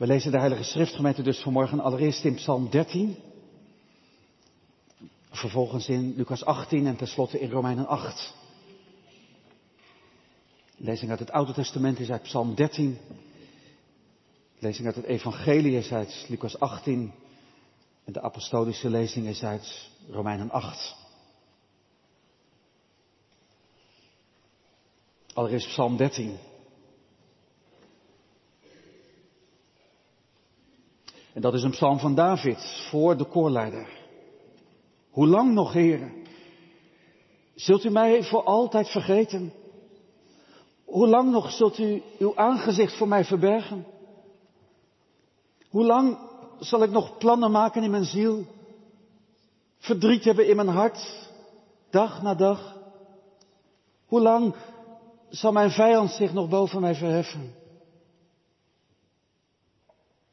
We lezen de Heilige Schriftgemeente dus vanmorgen allereerst in Psalm 13. Vervolgens in Lucas 18 en tenslotte in Romeinen 8. lezing uit het Oude Testament is uit Psalm 13. lezing uit het Evangelie is uit Lucas 18. En de apostolische lezing is uit Romeinen 8. Allereerst Psalm 13. En dat is een psalm van David voor de koorleider. Hoe lang nog, heren? Zult u mij voor altijd vergeten? Hoe lang nog zult u uw aangezicht voor mij verbergen? Hoe lang zal ik nog plannen maken in mijn ziel? Verdriet hebben in mijn hart, dag na dag? Hoe lang zal mijn vijand zich nog boven mij verheffen?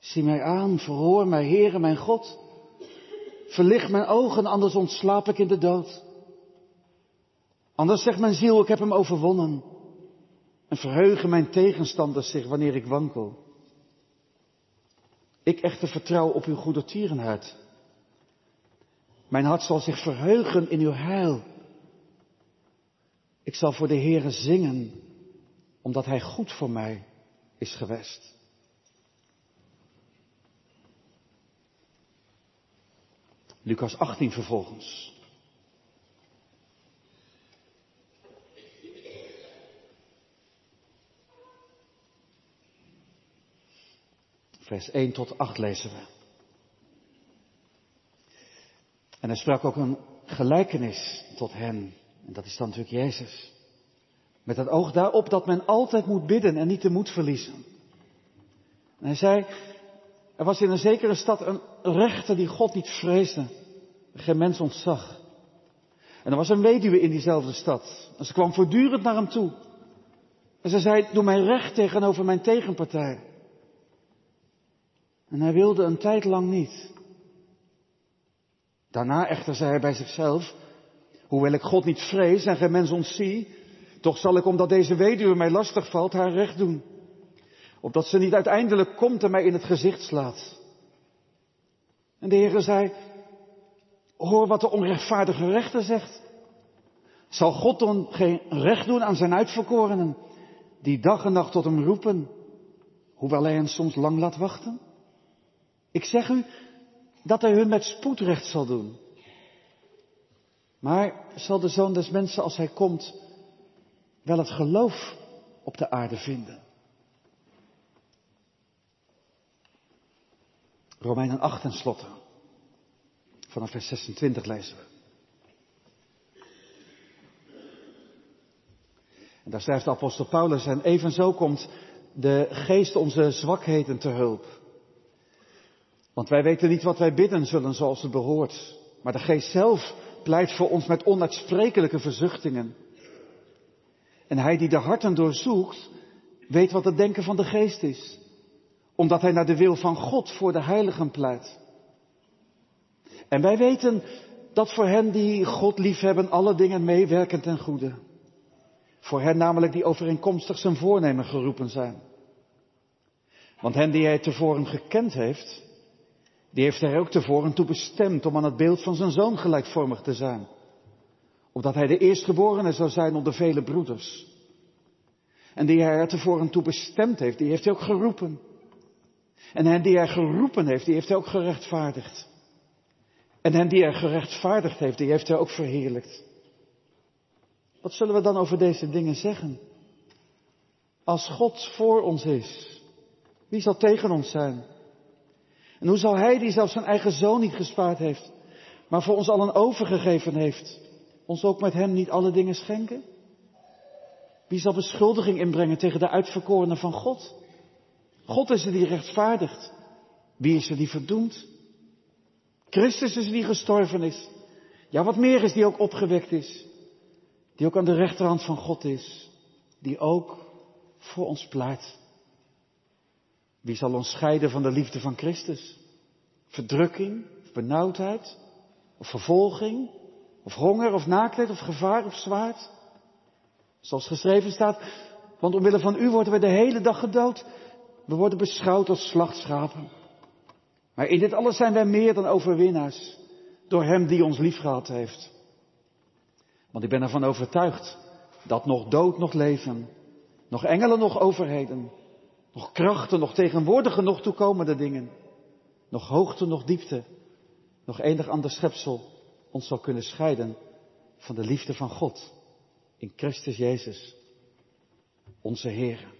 Zie mij aan, verhoor mij, Heere, mijn God. Verlicht mijn ogen, anders ontslaap ik in de dood. Anders zegt mijn ziel, ik heb hem overwonnen. En verheugen mijn tegenstanders zich wanneer ik wankel. Ik echter vertrouw op uw goede tierenheid. Mijn hart zal zich verheugen in uw heil. Ik zal voor de Heere zingen, omdat Hij goed voor mij is geweest. Lucas 18 vervolgens. Vers 1 tot 8 lezen we. En hij sprak ook een gelijkenis tot hen. En dat is dan natuurlijk Jezus. Met het oog daarop dat men altijd moet bidden en niet de moed verliezen. En hij zei, er was in een zekere stad een rechter die God niet vreesde. Geen mens ontzag. En er was een weduwe in diezelfde stad. En ze kwam voortdurend naar hem toe. En ze zei, doe mij recht tegenover mijn tegenpartij. En hij wilde een tijd lang niet. Daarna echter zei hij bij zichzelf, hoewel ik God niet vrees en geen mens ontzie, toch zal ik omdat deze weduwe mij lastig valt haar recht doen. Opdat ze niet uiteindelijk komt en mij in het gezicht slaat. En de Heere zei, hoor wat de onrechtvaardige rechter zegt. Zal God dan geen recht doen aan zijn uitverkorenen, die dag en nacht tot hem roepen, hoewel hij hen soms lang laat wachten? Ik zeg u dat hij hun met spoed recht zal doen. Maar zal de zoon des mensen, als hij komt, wel het geloof op de aarde vinden? Romeinen 8 en slotte. Vanaf vers 26 lezen we. En daar schrijft de apostel Paulus, en evenzo komt de geest onze zwakheden te hulp. Want wij weten niet wat wij bidden zullen zoals het behoort. Maar de geest zelf pleit voor ons met onuitsprekelijke verzuchtingen. En hij die de harten doorzoekt, weet wat het denken van de geest is omdat hij naar de wil van God voor de heiligen pleit. En wij weten dat voor hen die God liefhebben alle dingen meewerken ten goede. Voor hen namelijk die overeenkomstig zijn voornemen geroepen zijn. Want hen die hij tevoren gekend heeft, die heeft hij ook tevoren toe bestemd om aan het beeld van zijn zoon gelijkvormig te zijn. Opdat hij de eerstgeborene zou zijn onder vele broeders. En die hij er tevoren toe bestemd heeft, die heeft hij ook geroepen. En hen die hij geroepen heeft, die heeft hij ook gerechtvaardigd. En hen die hij gerechtvaardigd heeft, die heeft hij ook verheerlijkt. Wat zullen we dan over deze dingen zeggen? Als God voor ons is, wie zal tegen ons zijn? En hoe zal Hij, die zelfs zijn eigen zoon niet gespaard heeft, maar voor ons allen overgegeven heeft, ons ook met Hem niet alle dingen schenken? Wie zal beschuldiging inbrengen tegen de uitverkorenen van God? God is er die rechtvaardigt. Wie is er die verdoemt? Christus is er die gestorven is. Ja, wat meer is die ook opgewekt is. Die ook aan de rechterhand van God is. Die ook voor ons pleit. Wie zal ons scheiden van de liefde van Christus? Verdrukking, of benauwdheid, of vervolging, of honger, of naaktheid, of gevaar, of zwaard? Zoals geschreven staat, want omwille van u worden we de hele dag gedood. We worden beschouwd als slachtschapen. Maar in dit alles zijn wij meer dan overwinnaars. Door Hem die ons liefgehad heeft. Want ik ben ervan overtuigd dat nog dood, nog leven, nog engelen, nog overheden, nog krachten, nog tegenwoordige, nog toekomende dingen, nog hoogte, nog diepte, nog enig ander schepsel ons zal kunnen scheiden van de liefde van God in Christus Jezus, onze Heer.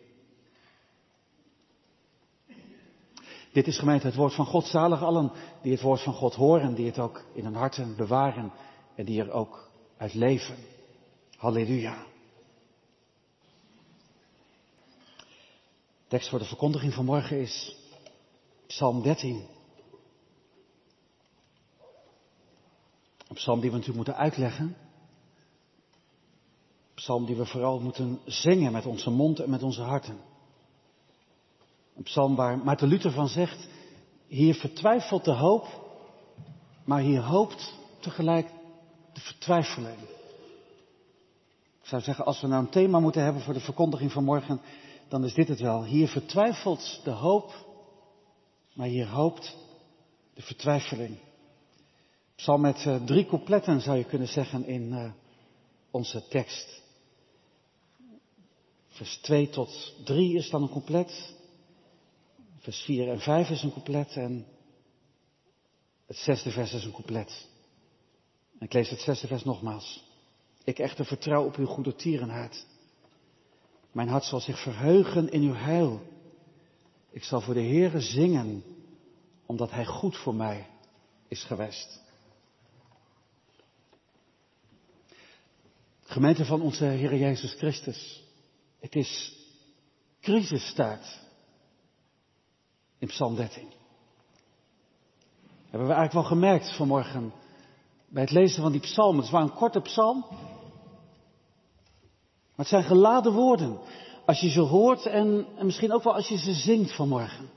Dit is gemeente het woord van God. Zalig allen die het woord van God horen, die het ook in hun harten bewaren en die er ook uit leven. Halleluja. De tekst voor de verkondiging van morgen is Psalm 13. Een psalm die we natuurlijk moeten uitleggen. Een psalm die we vooral moeten zingen met onze mond en met onze harten. Een psalm waar Maarten Luther van zegt, hier vertwijfelt de hoop, maar hier hoopt tegelijk de vertwijfeling. Ik zou zeggen, als we nou een thema moeten hebben voor de verkondiging van morgen, dan is dit het wel. Hier vertwijfelt de hoop, maar hier hoopt de vertwijfeling. Psalm met uh, drie coupletten zou je kunnen zeggen in uh, onze tekst. Vers 2 tot 3 is dan een couplet. Vers 4 en 5 is een couplet en het zesde vers is een couplet. Ik lees het zesde vers nogmaals. Ik echter vertrouw op uw goede. Mijn hart zal zich verheugen in uw heil. Ik zal voor de Heere zingen, omdat Hij goed voor mij is geweest. Gemeente van onze Heer Jezus Christus. Het is crisistijd in Psalm 13. Hebben we eigenlijk wel gemerkt vanmorgen bij het lezen van die psalm. Het is wel een korte psalm. Maar het zijn geladen woorden. Als je ze hoort en, en misschien ook wel als je ze zingt vanmorgen.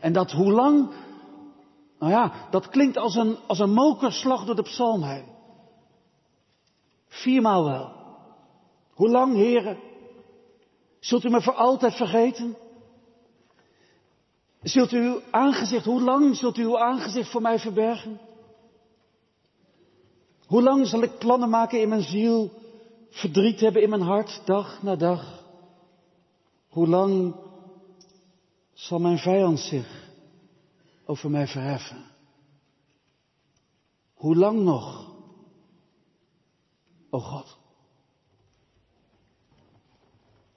En dat hoe lang, nou ja, dat klinkt als een, als een mokerslag door de psalm heen. Viermaal wel. Hoe lang, heren? Zult u me voor altijd vergeten? Zult u uw aangezicht, hoe lang zult u uw aangezicht voor mij verbergen? Hoe lang zal ik plannen maken in mijn ziel, verdriet hebben in mijn hart, dag na dag? Hoe lang zal mijn vijand zich over mij verheffen? Hoe lang nog, o God?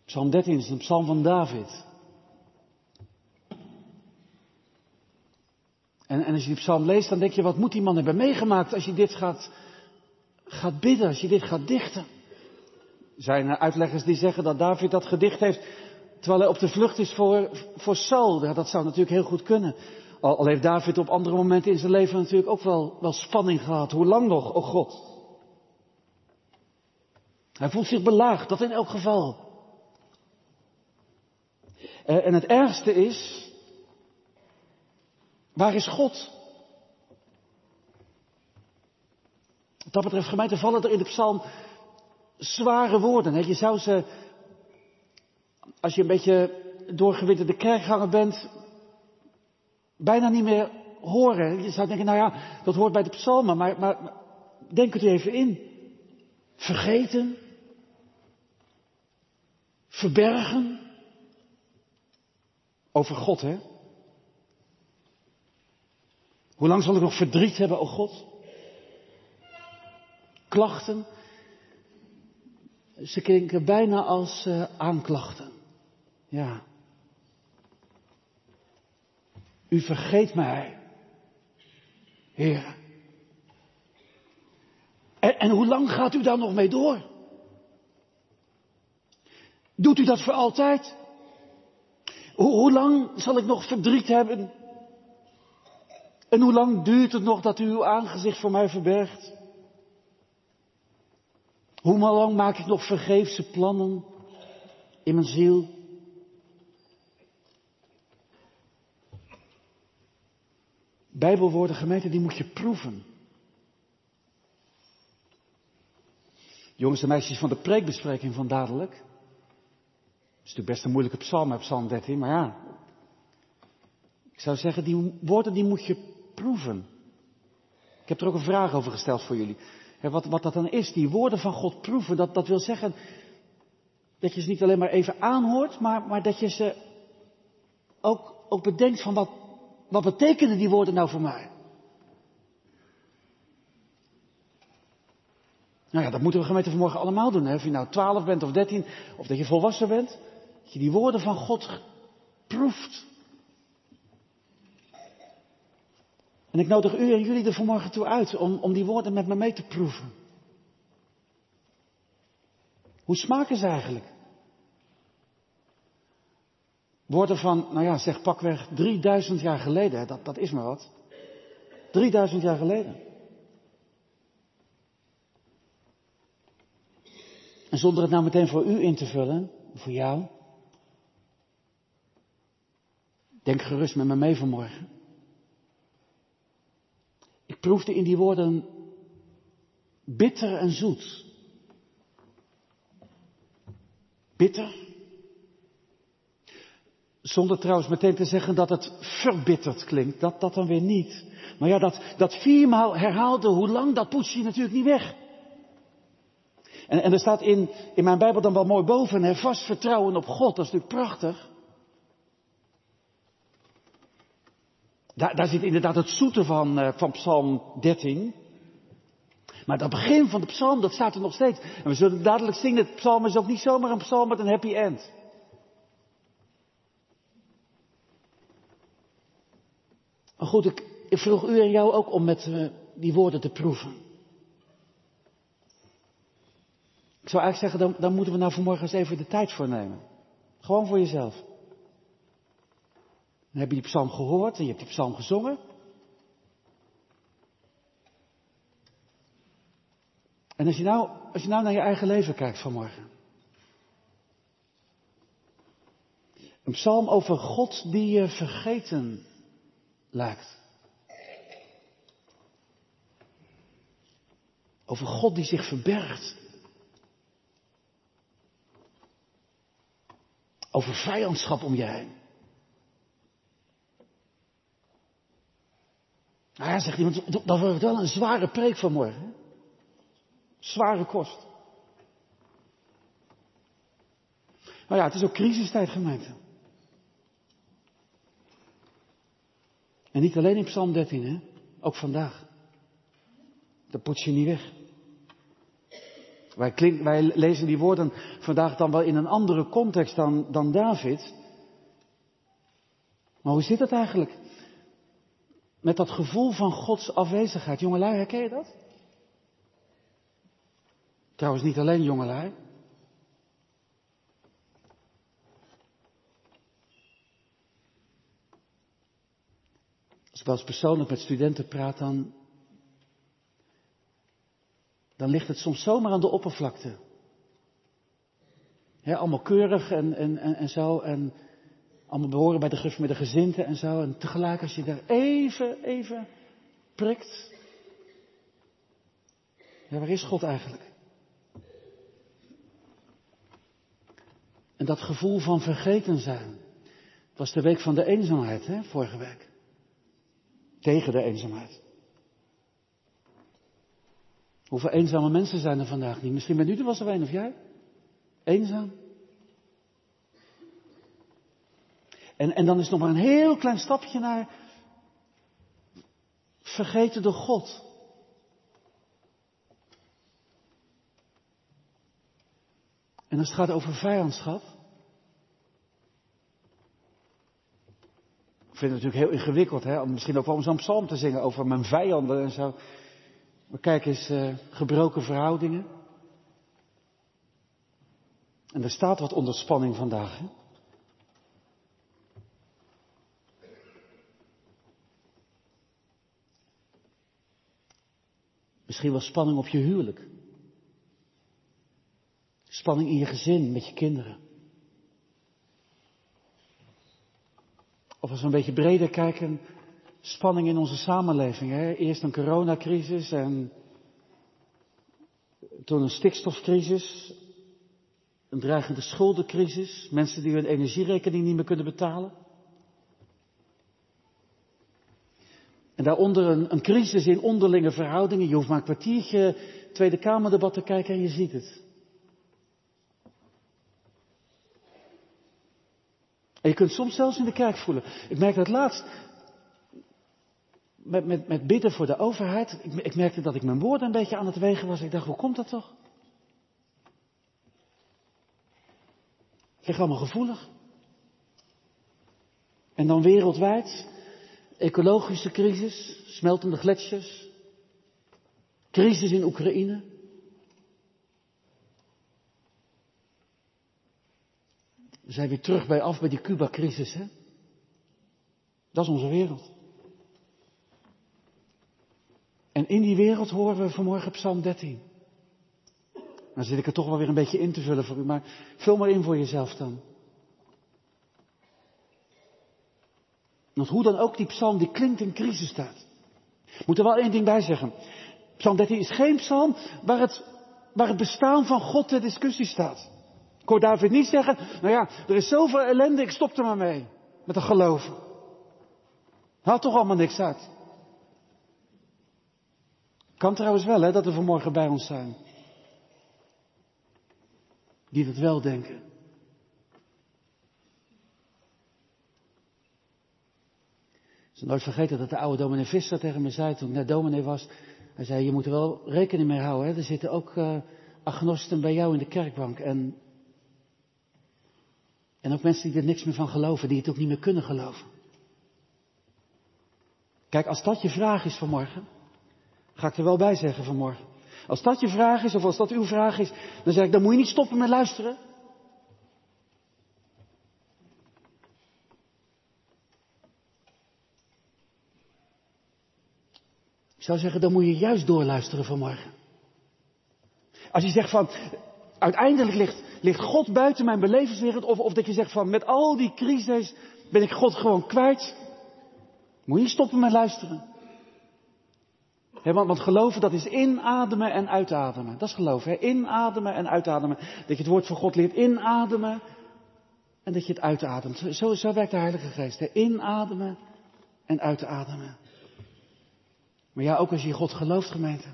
Psalm 13 is een psalm van David. En, als je die psalm leest, dan denk je, wat moet die man hebben meegemaakt als je dit gaat, gaat bidden, als je dit gaat dichten? Er zijn uitleggers die zeggen dat David dat gedicht heeft terwijl hij op de vlucht is voor, voor Saul. Dat zou natuurlijk heel goed kunnen. Al, al, heeft David op andere momenten in zijn leven natuurlijk ook wel, wel spanning gehad. Hoe lang nog, oh God? Hij voelt zich belaagd, dat in elk geval. Eh, en het ergste is, Waar is God? Wat dat betreft, gemeente, vallen er in de psalm zware woorden. Je zou ze, als je een beetje doorgewinterde kerkganger bent, bijna niet meer horen. Je zou denken, nou ja, dat hoort bij de psalmen, maar, maar, maar denk het u even in. Vergeten. Verbergen. Over God, hè? Hoe lang zal ik nog verdriet hebben, o God? Klachten. Ze klinken bijna als uh, aanklachten. Ja. U vergeet mij, Heer. En, en hoe lang gaat u daar nog mee door? Doet u dat voor altijd? Hoe lang zal ik nog verdriet hebben? En hoe lang duurt het nog dat u uw aangezicht voor mij verbergt? Hoe lang maak ik nog vergeefse plannen in mijn ziel? Bijbelwoorden, gemeente, die moet je proeven. Jongens en meisjes van de preekbespreking van dadelijk. Het is natuurlijk best een moeilijke psalm, psalm 13, maar ja, Ik zou zeggen, die woorden die moet je proeven. Ik heb er ook een vraag over gesteld voor jullie. Wat, wat dat dan is, die woorden van God proeven, dat, dat wil zeggen dat je ze niet alleen maar even aanhoort, maar, maar dat je ze ook, ook bedenkt van wat, wat betekenen die woorden nou voor mij? Nou ja, dat moeten we gemeente vanmorgen allemaal doen. Hè? Of je nou 12 bent of 13, of dat je volwassen bent. Dat je die woorden van God proeft. En ik nodig u en jullie er vanmorgen toe uit om, om die woorden met me mee te proeven. Hoe smaken ze eigenlijk? Woorden van, nou ja, zeg pakweg 3000 jaar geleden, dat, dat is maar wat. 3000 jaar geleden. En zonder het nou meteen voor u in te vullen, voor jou. Denk gerust met me mee vanmorgen. Proefde in die woorden bitter en zoet. Bitter. Zonder trouwens meteen te zeggen dat het verbitterd klinkt. Dat, dat dan weer niet. Maar ja, dat, dat viermaal herhaalde hoe lang, dat poets je natuurlijk niet weg. En, en er staat in, in mijn Bijbel dan wel mooi boven, hè, vast vertrouwen op God. Dat is natuurlijk prachtig. Daar, zit inderdaad het zoete van, uh, van Psalm 13. Maar dat begin van de psalm, dat staat er nog steeds. En we zullen dadelijk zingen, het psalm is ook niet zomaar een psalm met een happy end. Maar goed, ik, vroeg u en jou ook om met uh, die woorden te proeven. Ik zou eigenlijk zeggen, dan, dan moeten we nou vanmorgen eens even de tijd voor nemen. Gewoon voor jezelf. Dan heb je die psalm gehoord en je hebt die psalm gezongen. En als je nou, als je nou naar je eigen leven kijkt vanmorgen. Een psalm over God die je vergeten lijkt. Over God die zich verbergt. Over vijandschap om je heen. Nou ja, zegt iemand, dat wordt wel een zware preek vanmorgen. Zware kost. Nou ja, het is ook crisistijd gemeente. En niet alleen in Psalm 13, hè? Ook vandaag. Dat poets je niet weg. Wij, lezen die woorden vandaag dan wel in een andere context dan, dan David. Maar hoe zit het eigenlijk? Met dat gevoel van Gods afwezigheid. Jongelui, herken je dat? Trouwens, niet alleen jongelui. Als ik wel eens persoonlijk met studenten praat, dan, dan ligt het soms zomaar aan de oppervlakte. He, allemaal keurig en, en, en, en zo. En allemaal behoren bij de, met de gezinten en zo. En tegelijk als je daar even, even prikt. Ja, waar is God eigenlijk? En dat gevoel van vergeten zijn. Het was de week van de eenzaamheid, hè, vorige week. Tegen de eenzaamheid. Hoeveel eenzame mensen zijn er vandaag niet? Misschien bent u er wel zo een of jij? Eenzaam? En, en dan is nog maar een heel klein stapje naar vergeten door God. En als het gaat over vijandschap. Ik vind het natuurlijk heel ingewikkeld, hè, om misschien ook wel om zo'n psalm te zingen over mijn vijanden en zo. Maar kijk eens, uh, gebroken verhoudingen. En er staat wat onder spanning vandaag. Hè? Misschien wel spanning op je huwelijk. Spanning in je gezin, met je kinderen. Of als we een beetje breder kijken, spanning in onze samenleving. Hè? Eerst een coronacrisis en toen een stikstofcrisis, een dreigende schuldencrisis, mensen die hun energierekening niet meer kunnen betalen. En daaronder een, een crisis in onderlinge verhoudingen. Je hoeft maar een kwartiertje Tweede Kamerdebat te kijken en je ziet het. En je kunt soms zelfs in de kerk voelen. Ik merk dat laatst met, met, met bidden voor de overheid. Ik, ik merkte dat ik mijn woorden een beetje aan het wegen was. Ik dacht, hoe komt dat toch? Het ligt allemaal gevoelig. En dan wereldwijd, ecologische crisis, smeltende gletsjers, crisis in Oekraïne. We zijn weer terug bij af bij die Cuba-crisis, hè? Dat is onze wereld. En in die wereld horen we vanmorgen Psalm 13. Dan zit ik er toch wel weer een beetje in te vullen voor u, maar vul maar in voor jezelf dan. Want hoe dan ook, die psalm die klinkt in crisistijd. Ik moet er wel één ding bij zeggen. Psalm 13 is geen psalm waar het, waar het bestaan van God ter discussie staat. Ik hoor David niet zeggen, nou ja, er is zoveel ellende, ik stop er maar mee. Met het geloven. Haalt toch allemaal niks uit. Kan trouwens wel, hè, dat er vanmorgen bij ons zijn. Die dat wel denken. Zal nooit vergeten dat de oude dominee Visser tegen me zei toen ik naar dominee was. Hij zei, je moet er wel rekening mee houden. Hè? Er zitten ook uh, agnosten bij jou in de kerkbank. En, en ook mensen die er niks meer van geloven, die het ook niet meer kunnen geloven. Kijk, als dat je vraag is vanmorgen, ga ik er wel bij zeggen vanmorgen. Als dat je vraag is, of als dat uw vraag is, dan zeg ik, dan moet je niet stoppen met luisteren. Zou zeggen, dan moet je juist doorluisteren vanmorgen. Als je zegt van, uiteindelijk ligt, ligt God buiten mijn belevenswereld, of, of dat je zegt van, met al die crises ben ik God gewoon kwijt. Moet je stoppen met luisteren. want, want, geloven, dat is inademen en uitademen. Dat is geloven, hè? inademen en uitademen. Dat je het woord van God leert inademen en dat je het uitademt. Zo, zo werkt de Heilige Geest. Hè? Inademen en uitademen. Maar ja, ook als je God gelooft, gemeente.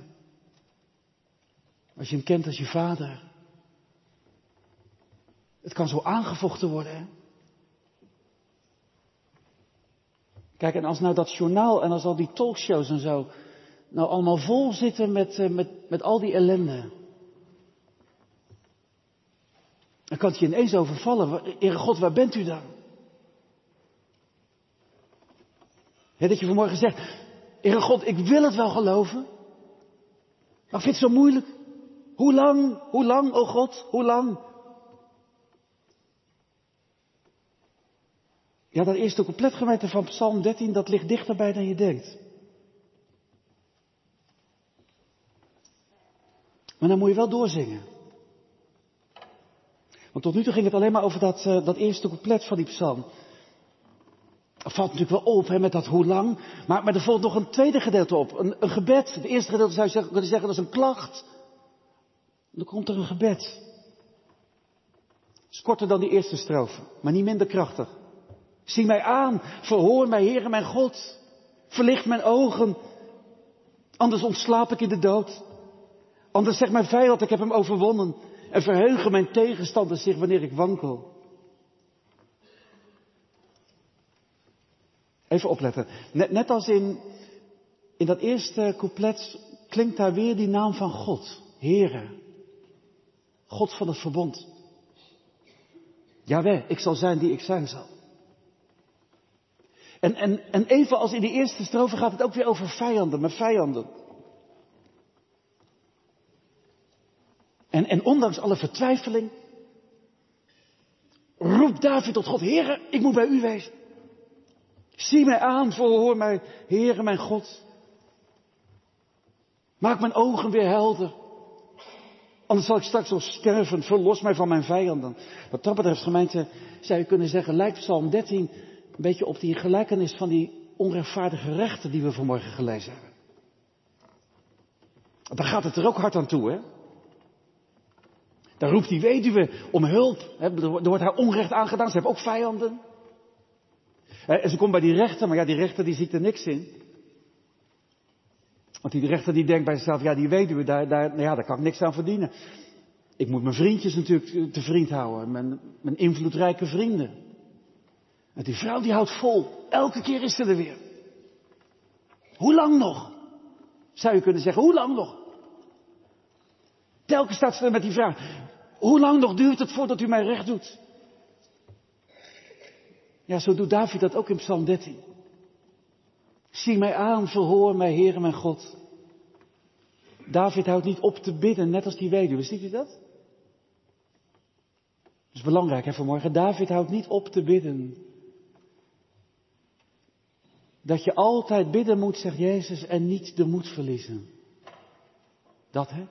Als je hem kent als je vader. Het kan zo aangevochten worden. Hè? Kijk, en als nou dat journaal en als al die talkshows en zo. Nou allemaal vol zitten met, eh, met, met al die ellende. Dan kan het je ineens overvallen. Heere God, waar bent u dan? dat je vanmorgen zegt, Heere God, ik wil het wel geloven. Maar ik vind het zo moeilijk. Hoe lang, hoe lang, oh God, hoe lang? Ja, dat eerste coupletgemeente van Psalm 13, dat ligt dichterbij dan je denkt. Maar dan moet je wel doorzingen. Want tot nu toe ging het alleen maar over dat, uh, dat eerste couplet van die psalm. Dat valt natuurlijk wel op hè, met dat hoe lang. Maar, maar er volgt nog een tweede gedeelte op. Een, een gebed. Het eerste gedeelte zou je kunnen zeggen dat is een klacht. Dan komt er een gebed. Is korter dan die eerste strofe, maar niet minder krachtig. Zie mij aan, verhoor mij, Heere mijn God. Verlicht mijn ogen, anders ontslaap ik in de dood. Anders zegt mijn vijand, ik heb hem overwonnen. En verheugen mijn tegenstanders zich wanneer ik wankel. Even opletten. Net, net als in, in dat eerste couplet klinkt daar weer die naam van God. Heere. God van het verbond. Jawel, ik zal zijn die ik zijn zal. En, en, en even als in die eerste strofe gaat het ook weer over vijanden, met vijanden. En, en ondanks alle vertwijfeling, roept David tot God, Heere, ik moet bij u wezen. Zie mij aan, verhoor mij, Heere mijn God. Maak mijn ogen weer helder. Anders zal ik straks zo sterven. Verlos mij van mijn vijanden. Wat dat betreft, gemeente, zou je kunnen zeggen, lijkt Psalm 13 een beetje op die gelijkenis van die onrechtvaardige rechten die we vanmorgen gelezen hebben. Daar gaat het er ook hard aan toe, hè? Daar roept die weduwe om hulp. Er wordt haar onrecht aangedaan. Ze hebben ook vijanden. En ze komt bij die rechter, maar ja, die rechter die ziet er niks in. Want die rechter die denkt bij zichzelf, ja die weduwe, daar, daar, nou ja, daar kan ik niks aan verdienen. Ik moet mijn vriendjes natuurlijk te vriend houden, mijn, mijn invloedrijke vrienden. En die vrouw die houdt vol, elke keer is ze er weer. Hoe lang nog? Zou je kunnen zeggen, hoe lang nog? Telkens staat ze met die vraag, hoe lang nog duurt het voordat u mij recht doet? Ja, zo doet David dat ook in Psalm 13. Zie mij aan, verhoor mij, Heere mijn God. David houdt niet op te bidden, net als die weduwe. Ziet u dat? Dat is belangrijk hè, vanmorgen. David houdt niet op te bidden. Dat je altijd bidden moet, zegt Jezus, en niet de moed verliezen. Dat hè?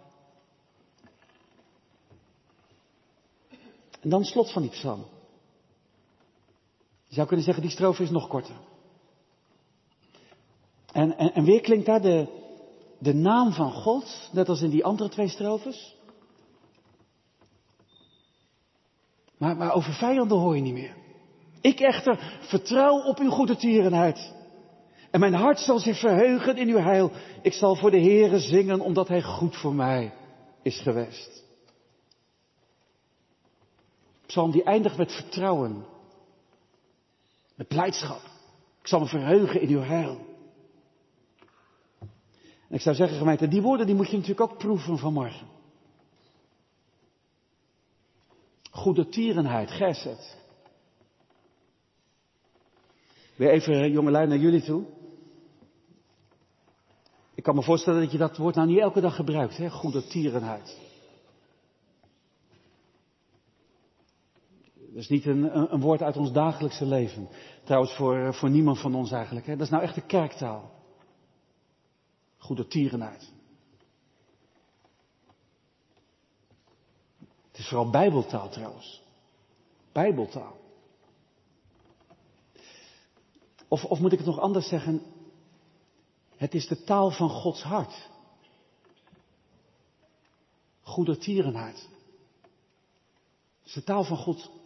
En dan slot van die psalm. Je zou kunnen zeggen, die strofe is nog korter. En, en, en weer klinkt daar de, de naam van God, net als in die andere twee strofes. Maar, over vijanden hoor je niet meer. Ik echter vertrouw op uw goede tierenheid. En mijn hart zal zich verheugen in uw heil. Ik zal voor de Heere zingen, omdat hij goed voor mij is geweest. Psalm die eindigt met vertrouwen. Met blijdschap. Ik zal me verheugen in uw heil. En ik zou zeggen, gemeente, die woorden die moet je natuurlijk ook proeven vanmorgen. Goede tierenheid, geset. Weer even, jongelui, naar jullie toe. Ik kan me voorstellen dat je dat woord nou niet elke dag gebruikt, hè? Goede tierenheid. Dat is niet een, een, woord uit ons dagelijkse leven. Trouwens, voor, voor niemand van ons eigenlijk. Hè? Dat is nou echt de kerktaal. Goede tierenheid. Het is vooral bijbeltaal trouwens. Bijbeltaal. Of, of moet ik het nog anders zeggen? Het is de taal van Gods hart. Goede tierenheid. Het is de taal van God.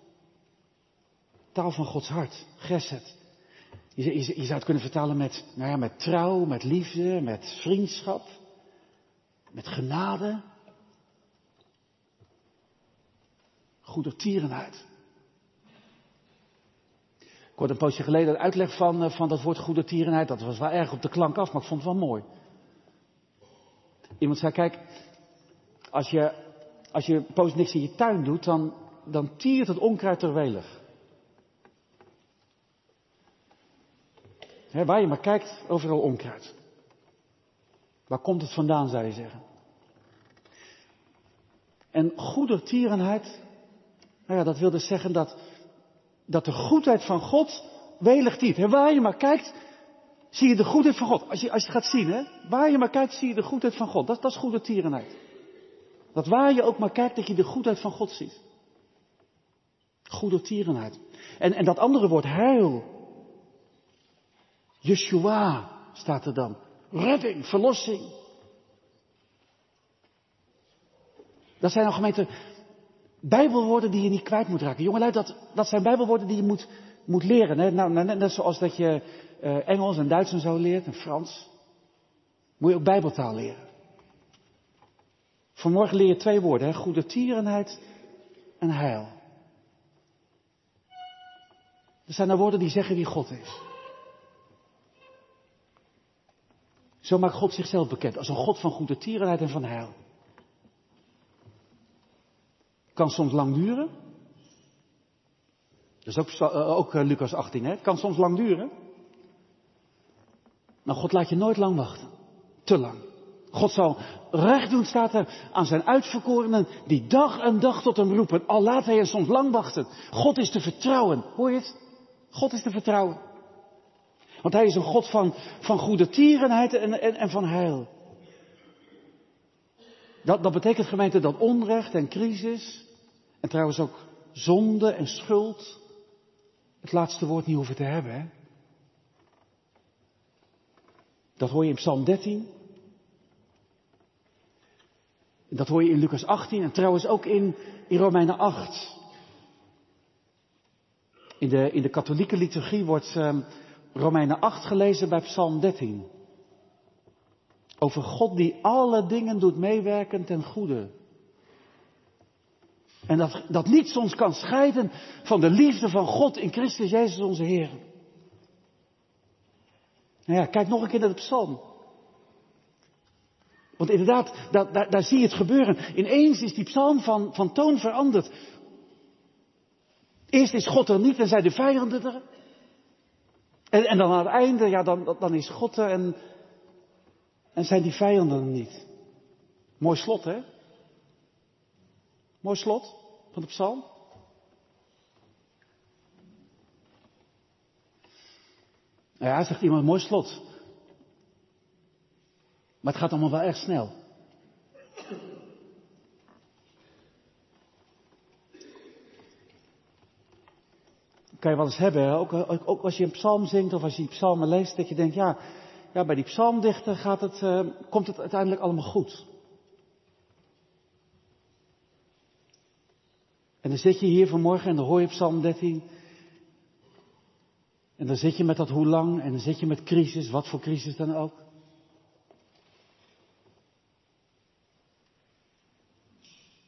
Taal van Gods hart. Geset. Je, je, je, zou het kunnen vertalen met, nou ja, met trouw, met liefde, met vriendschap, met genade. Goede tierenheid. Ik hoorde een poosje geleden een uitleg van, eh, van dat woord goede tierenheid. Dat was wel erg op de klank af, maar ik vond het wel mooi. Iemand zei, kijk, als je, als je poos niks in je tuin doet, dan, dan tiert het onkruid er waar je maar kijkt, overal onkruid. Waar komt het vandaan, zou je zeggen? En goede tierenheid, nou ja, dat wil dus zeggen dat, dat de goedheid van God welig. He, waar je maar kijkt, zie je de goedheid van God. Als je, als je het gaat zien, hè, waar je maar kijkt, zie je de goedheid van God. Dat, dat is goede tierenheid. Dat waar je ook maar kijkt, dat je de goedheid van God ziet. Goede tierenheid. En, en dat andere woord, heil, Yeshua staat er dan. Redding, verlossing. Dat zijn al gemeente bijbelwoorden die je niet kwijt moet raken. Jongelui, dat, dat zijn bijbelwoorden die je moet, moet leren. Hè? Nou, net, net zoals dat je uh, Engels en Duits en zo leert en Frans. Moet je ook bijbeltaal leren. Vanmorgen leer je twee woorden. Hè? Goede tierenheid en heil. Er zijn er woorden die zeggen wie God is. Zo maakt God zichzelf bekend als een God van goede tierenheid en van heil. Kan soms lang duren. Dat is ook, eh, ook eh, Lucas 18, hè? Kan soms lang duren. Nou, God laat je nooit lang wachten. Te lang. God zal recht doen, staat er, aan zijn uitverkorenen, die dag en dag tot hem roepen. Al laat hij er soms lang wachten. God is te vertrouwen. Hoor je het? God is te vertrouwen. Want hij is een God van, van goede tierenheid en, en, en van heil. Dat, dat betekent gemeente dat onrecht en crisis, en trouwens ook zonde en schuld, het laatste woord niet hoeven te hebben. Hè? Dat hoor je in Psalm 13. Dat hoor je in Lucas 18 en trouwens ook in, in Romeinen 8. In de, in de katholieke liturgie wordt um, Romeinen 8 gelezen bij Psalm 13. Over God die alle dingen doet meewerken ten goede. En dat, dat niets ons kan scheiden van de liefde van God in Christus Jezus onze Heer. Nou ja, kijk nog een keer naar de psalm. Want inderdaad, daar, daar, daar, zie je het gebeuren. Ineens is die psalm van, van toon veranderd. Eerst is God er niet en zijn de vijanden er. En, en dan aan het einde, ja, dan, dan is God er en, en zijn die vijanden er niet. Mooi slot, hè? Mooi slot van de psalm. Nou ja, zegt iemand, mooi slot. Maar het gaat allemaal wel erg snel. Kan je wel eens hebben, ook, ook, als je een psalm zingt of als je die psalmen leest, dat je denkt, ja, ja bij die psalmdichter gaat het, uh, komt het uiteindelijk allemaal goed. En dan zit je hier vanmorgen en dan hoor je psalm 13. En dan zit je met dat hoe lang en dan zit je met crisis, wat voor crisis dan ook.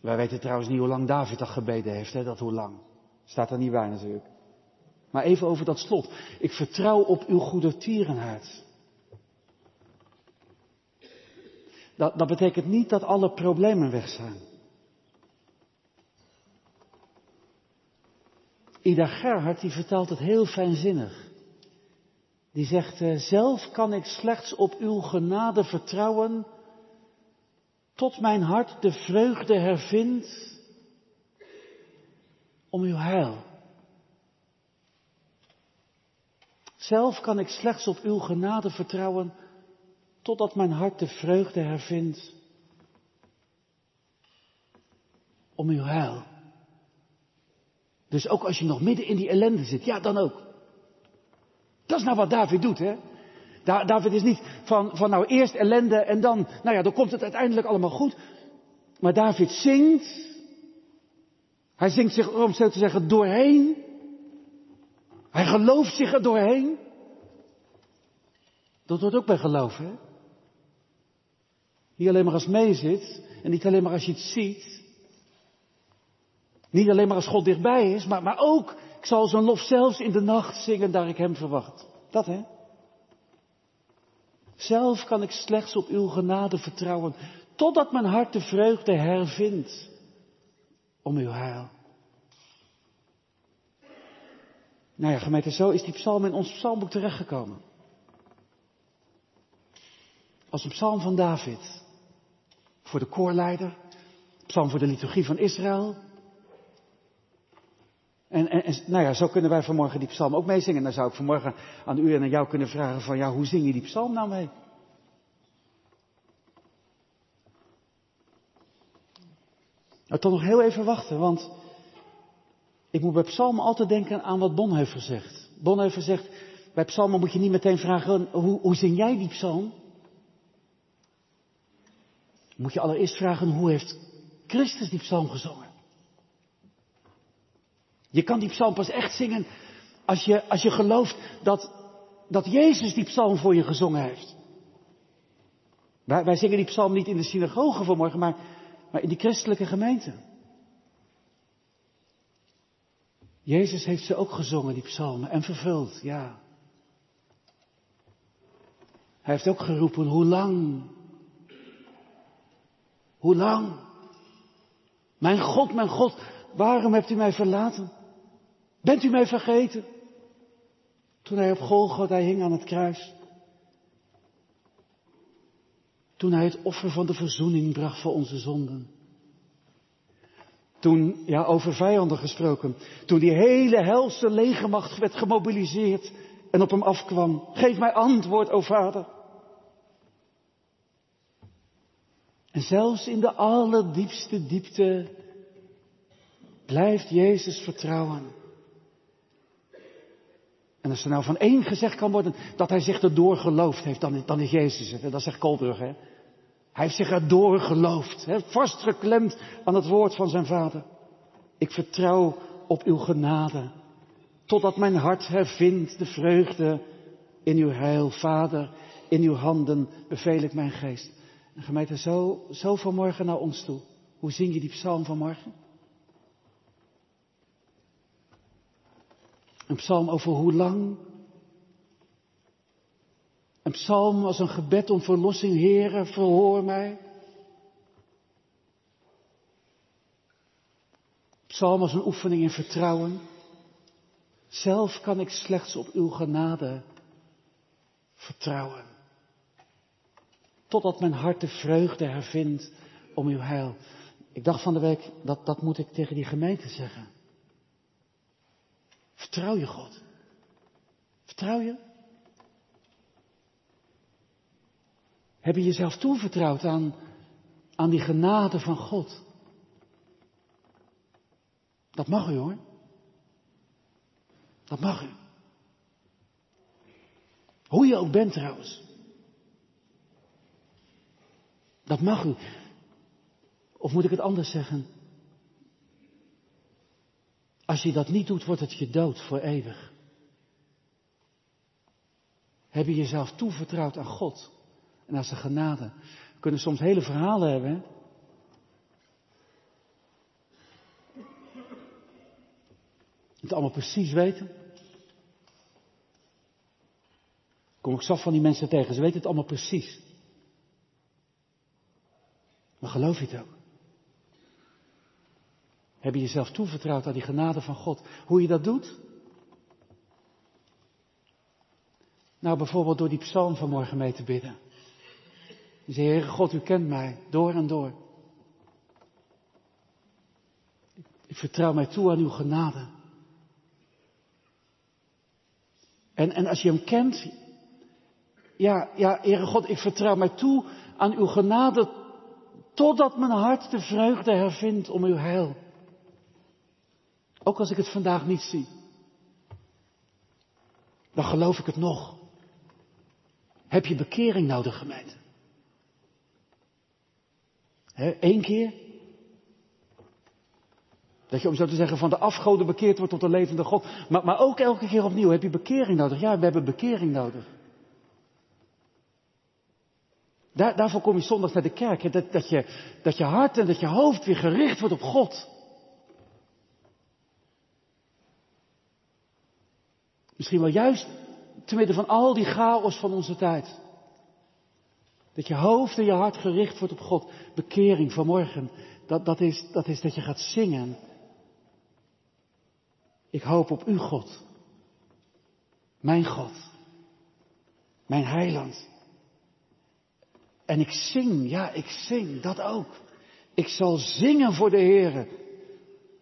Wij weten trouwens niet hoe lang David dat gebeden heeft, hè, dat hoe lang. Staat er niet bij natuurlijk. Maar even over dat slot. Ik vertrouw op uw goede tierenheid. Dat, dat betekent niet dat alle problemen weg zijn. Ida Gerhard die vertelt het heel fijnzinnig. Die zegt, eh, zelf kan ik slechts op uw genade vertrouwen tot mijn hart de vreugde hervindt om uw heil. Zelf kan ik slechts op uw genade vertrouwen, totdat mijn hart de vreugde hervindt om uw heil. Dus ook als je nog midden in die ellende zit, ja dan ook. Dat is nou wat David doet, hè? David is niet van, van nou eerst ellende en dan, nou ja, dan komt het uiteindelijk allemaal goed. Maar David zingt. Hij zingt zich, om zo te zeggen, doorheen. Hij gelooft zich er doorheen. Dat wordt ook bij geloof, hè? Niet alleen maar als meezit en niet alleen maar als je het ziet. Niet alleen maar als God dichtbij is, maar, maar ook, ik zal zijn lof zelfs in de nacht zingen daar ik hem verwacht. Dat hè? Zelf kan ik slechts op uw genade vertrouwen, totdat mijn hart de vreugde hervindt om uw heil. Nou ja, gemeente, zo is die psalm in ons psalmboek terechtgekomen. Als een psalm van David. Voor de koorleider. Psalm voor de liturgie van Israël. En, en, nou ja, zo kunnen wij vanmorgen die psalm ook meezingen. Dan zou ik vanmorgen aan u en aan jou kunnen vragen van, ja, hoe zing je die psalm nou mee? Nou, toch nog heel even wachten, want ik moet bij psalmen altijd denken aan wat Bonhoeffer zegt. Bonhoeffer zegt, bij psalmen moet je niet meteen vragen, hoe, hoe zing jij die psalm? Moet je allereerst vragen, hoe heeft Christus die psalm gezongen? Je kan die psalm pas echt zingen als je, als je gelooft dat, dat Jezus die psalm voor je gezongen heeft. Wij, wij zingen die psalm niet in de synagoge vanmorgen, maar, maar in die christelijke gemeente. Jezus heeft ze ook gezongen, die psalmen, en vervuld, ja. Hij heeft ook geroepen, hoe lang? Hoe lang? Mijn God, mijn God, waarom hebt u mij verlaten? Bent u mij vergeten? Toen hij op Golgotha hing aan het kruis. Toen hij het offer van de verzoening bracht voor onze zonden. Toen, ja, over vijanden gesproken. Toen die hele helse legermacht werd gemobiliseerd en op hem afkwam. Geef mij antwoord, o Vader. En zelfs in de allerdiepste diepte blijft Jezus vertrouwen. En als er nou van één gezegd kan worden dat hij zich erdoor geloofd heeft, dan, dan is Jezus het. Dat zegt Kolbrug, hè. Hij heeft zich erdoor geloofd, vastgeklemd aan het woord van zijn vader. Ik vertrouw op uw genade, totdat mijn hart hervindt de vreugde in uw heil, Vader. in uw handen beveel ik mijn geest. En gemeente, zo, zo vanmorgen naar ons toe. Hoe zing je die psalm vanmorgen? Een psalm over hoe lang? Een psalm als een gebed om verlossing, Heere, verhoor mij. Psalm als een oefening in vertrouwen. Zelf kan ik slechts op uw genade vertrouwen. Totdat mijn hart de vreugde hervindt om uw heil. Ik dacht van de week, dat, dat moet ik tegen die gemeente zeggen. Vertrouw je God. Vertrouw je? Heb je jezelf toevertrouwd aan, aan die genade van God? Dat mag u hoor. Dat mag u. Hoe je ook bent trouwens. Dat mag u. Of moet ik het anders zeggen? Als je dat niet doet, wordt het je dood voor eeuwig. Heb je jezelf toevertrouwd aan God en aan zijn genade? We kunnen soms hele verhalen hebben. Hè? Het allemaal precies weten. Kom ik zag van die mensen tegen, ze weten het allemaal precies. Maar geloof je het ook? Heb je jezelf toevertrouwd aan die genade van God? Hoe je dat doet? Nou, bijvoorbeeld door die psalm vanmorgen mee te bidden. Je zegt, Heere God, u kent mij door en door. Ik vertrouw mij toe aan uw genade. En, en als je hem kent, ja, ja, Heere God, ik vertrouw mij toe aan uw genade totdat mijn hart de vreugde hervindt om uw heil. Ook als ik het vandaag niet zie. Dan geloof ik het nog. Heb je bekering nodig, gemeente? Eén keer? Dat je om zo te zeggen van de afgoden bekeerd wordt tot de levende God. Maar, maar ook elke keer opnieuw heb je bekering nodig. Ja, we hebben bekering nodig. Daar, daarvoor kom je zondag naar de kerk. Dat, dat, je, dat je hart en dat je hoofd weer gericht wordt op God. Misschien wel juist te midden van al die chaos van onze tijd. Dat je hoofd en je hart gericht wordt op God. Bekering vanmorgen. Dat, dat, is, dat is dat je gaat zingen. Ik hoop op u, God. Mijn God. Mijn heiland. En ik zing, ja, ik zing, dat ook. Ik zal zingen voor de Heer,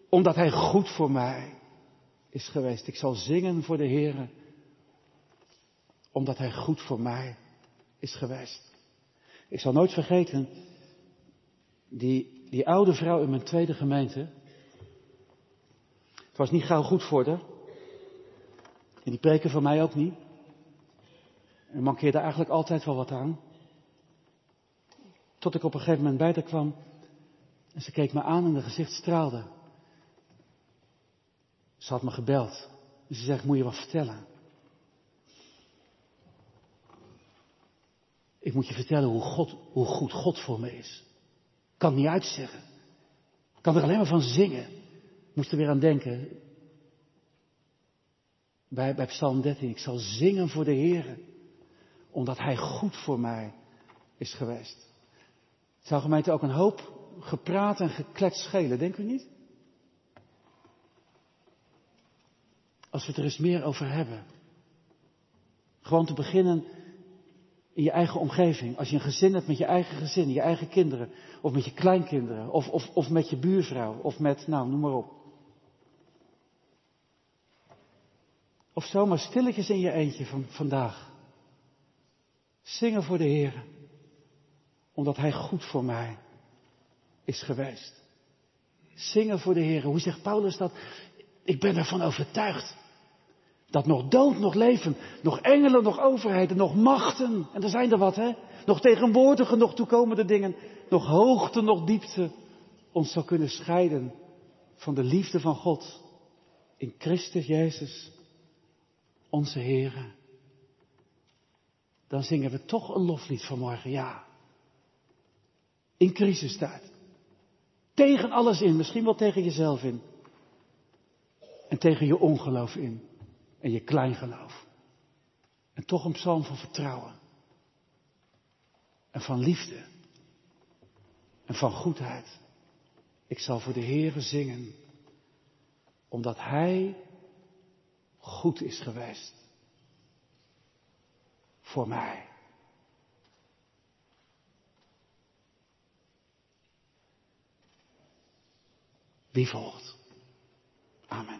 omdat Hij goed voor mij is geweest. Ik zal zingen voor de Heer, omdat Hij goed voor mij is geweest. Ik zal nooit vergeten, die, die oude vrouw in mijn tweede gemeente, het was niet gauw goed voor haar. En die preken van mij ook niet. Er mankeerde eigenlijk altijd wel wat aan. Tot ik op een gegeven moment bij haar kwam. En ze keek me aan en haar gezicht straalde. Ze had me gebeld. En ze zegt, moet je wat vertellen? Ik moet je vertellen hoe, God, hoe goed God voor me is. Kan niet uitzeggen. Kan er alleen maar van zingen. Moest er weer aan denken. Bij, bij Psalm 13. Ik zal zingen voor de Heer. Omdat Hij goed voor mij is geweest. Het zou gemeente ook een hoop gepraat en gekletst schelen, denk u niet? Als we het er eens meer over hebben. Gewoon te beginnen in je eigen omgeving. Als je een gezin hebt met je eigen gezin, je eigen kinderen. Of met je kleinkinderen. Of, of, of met je buurvrouw. Of met, nou, noem maar op. Of zomaar stilletjes in je eentje van vandaag. Zingen voor de Heer. Omdat Hij goed voor mij is geweest. Zingen voor de Heer. Hoe zegt Paulus dat? Ik ben ervan overtuigd. Dat nog dood, nog leven, nog engelen, nog overheden, nog machten. En er zijn er wat, hè? Nog tegenwoordige, nog toekomende dingen. Nog hoogte, nog diepte. Ons zal kunnen scheiden van de liefde van God. In Christus Jezus, onze Heer. dan zingen we toch een loflied vanmorgen, ja. In crisistijd. Tegen alles in, misschien wel tegen jezelf in. En tegen je ongeloof in. En je kleingeloof. En toch een psalm van vertrouwen. En van liefde. En van goedheid. Ik zal voor de Heere zingen. Omdat Hij goed is geweest. Voor mij. Wie volgt? Amen.